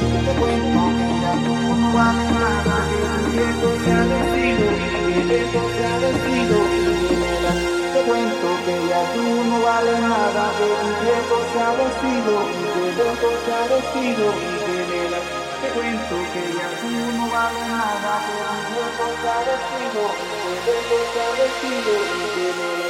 Te cuento que ya se ha que no vale nada, se ha vencido, mi tiempo se ha te cuento que ya no vale nada, que tiempo se ha vencido, mi tiempo se ha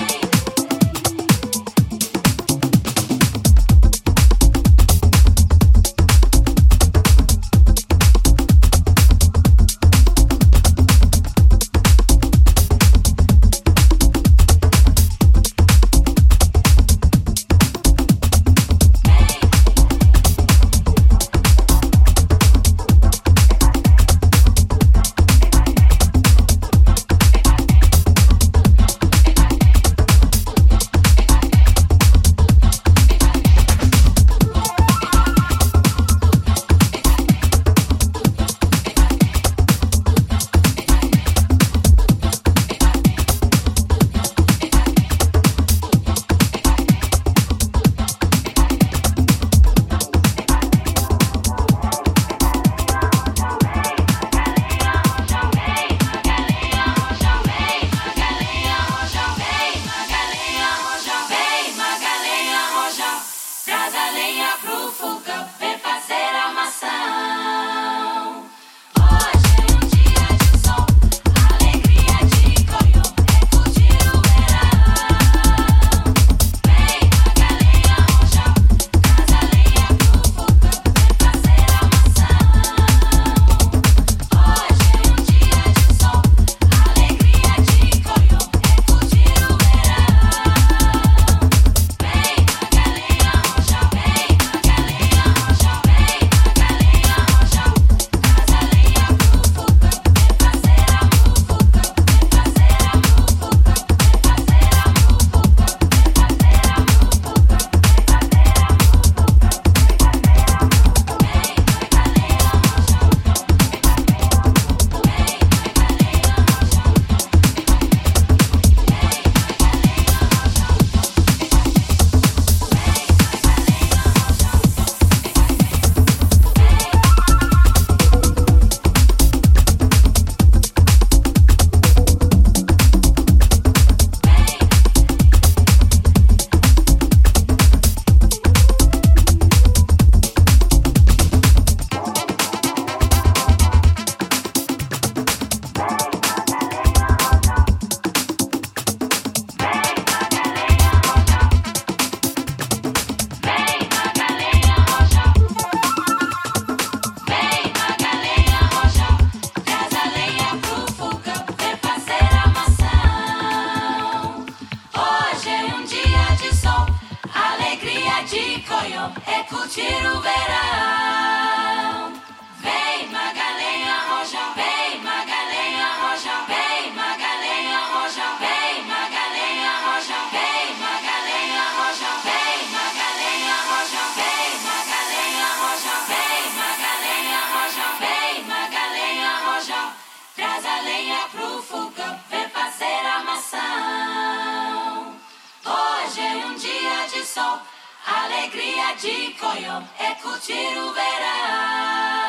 alegria de coió, é curtir o verão.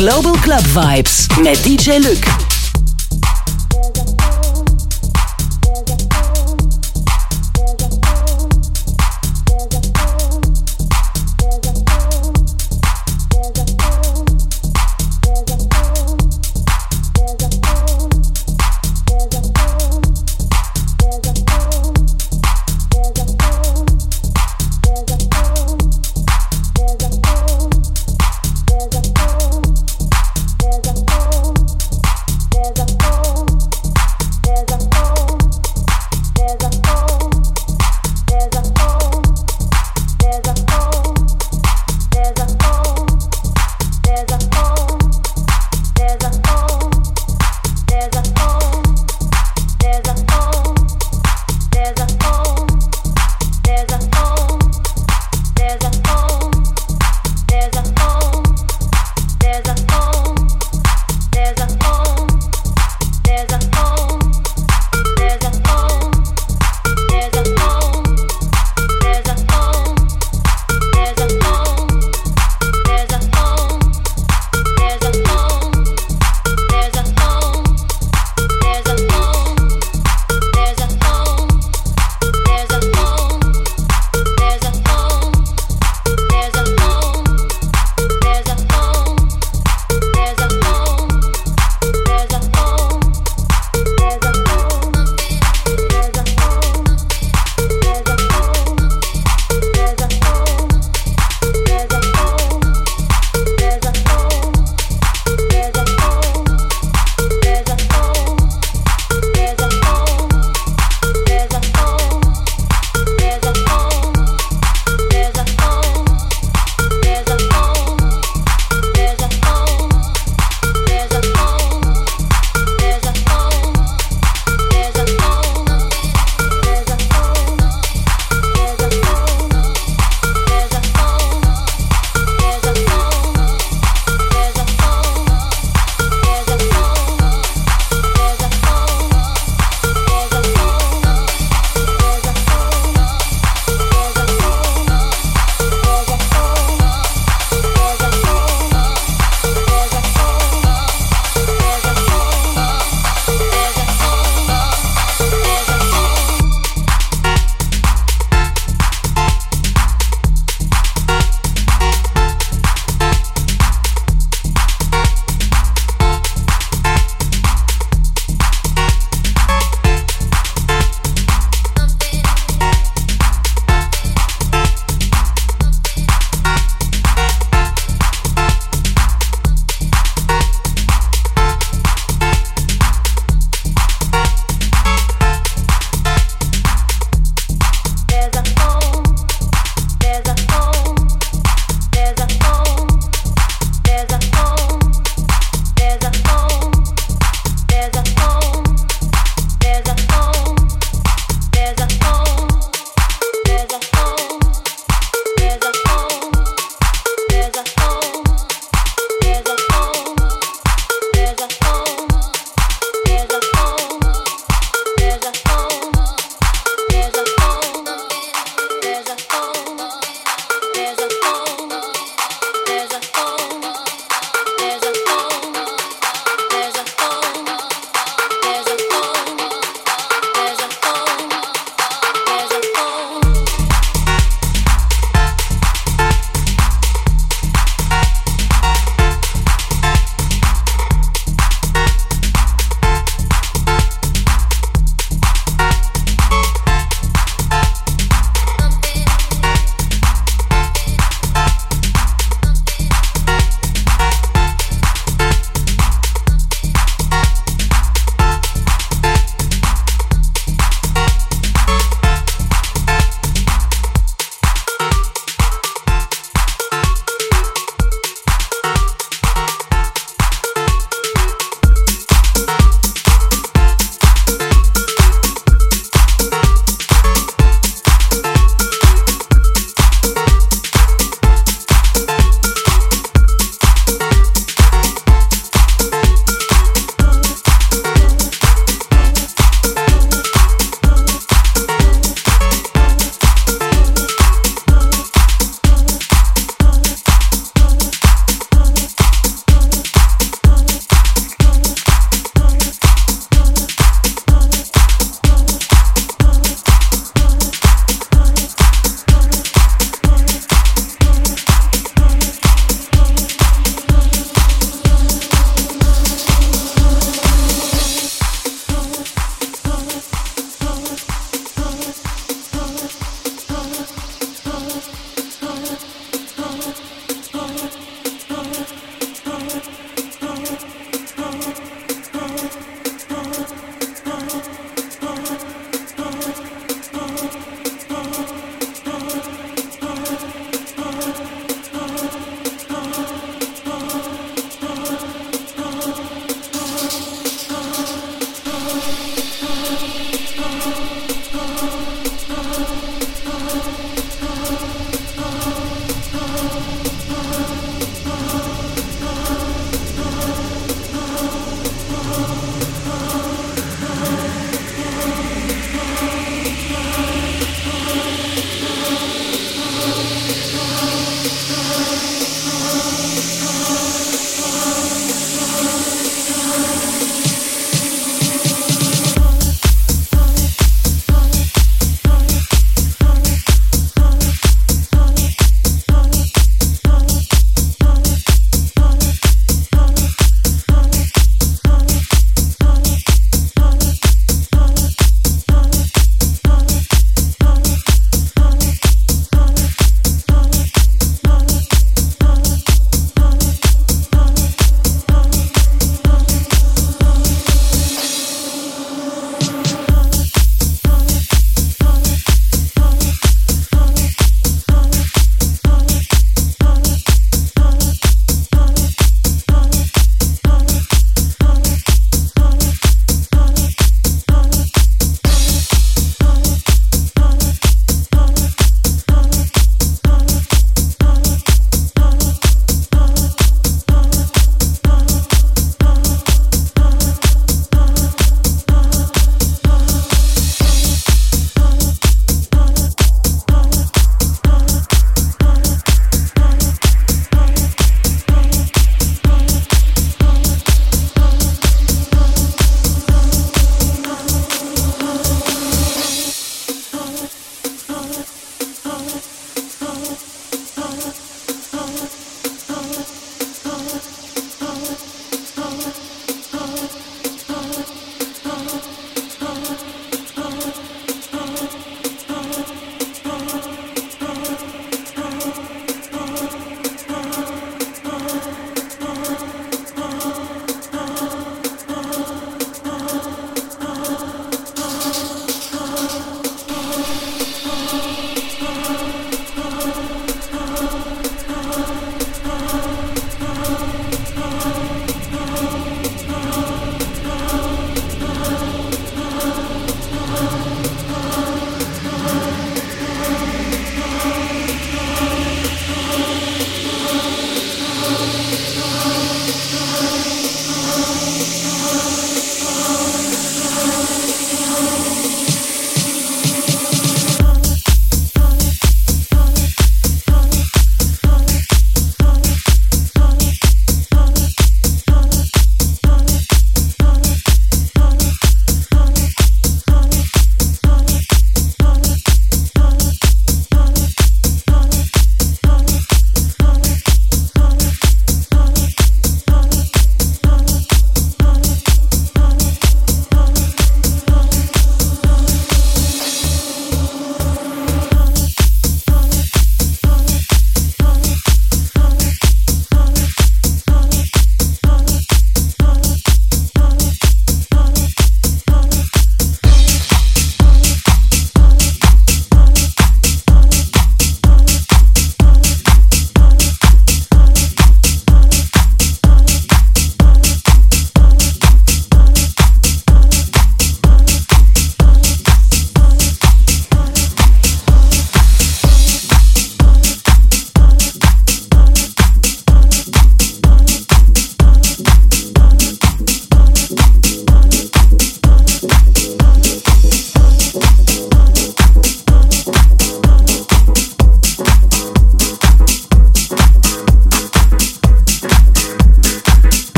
Global Club Vibes met DJ Luke.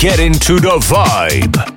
Get into the vibe.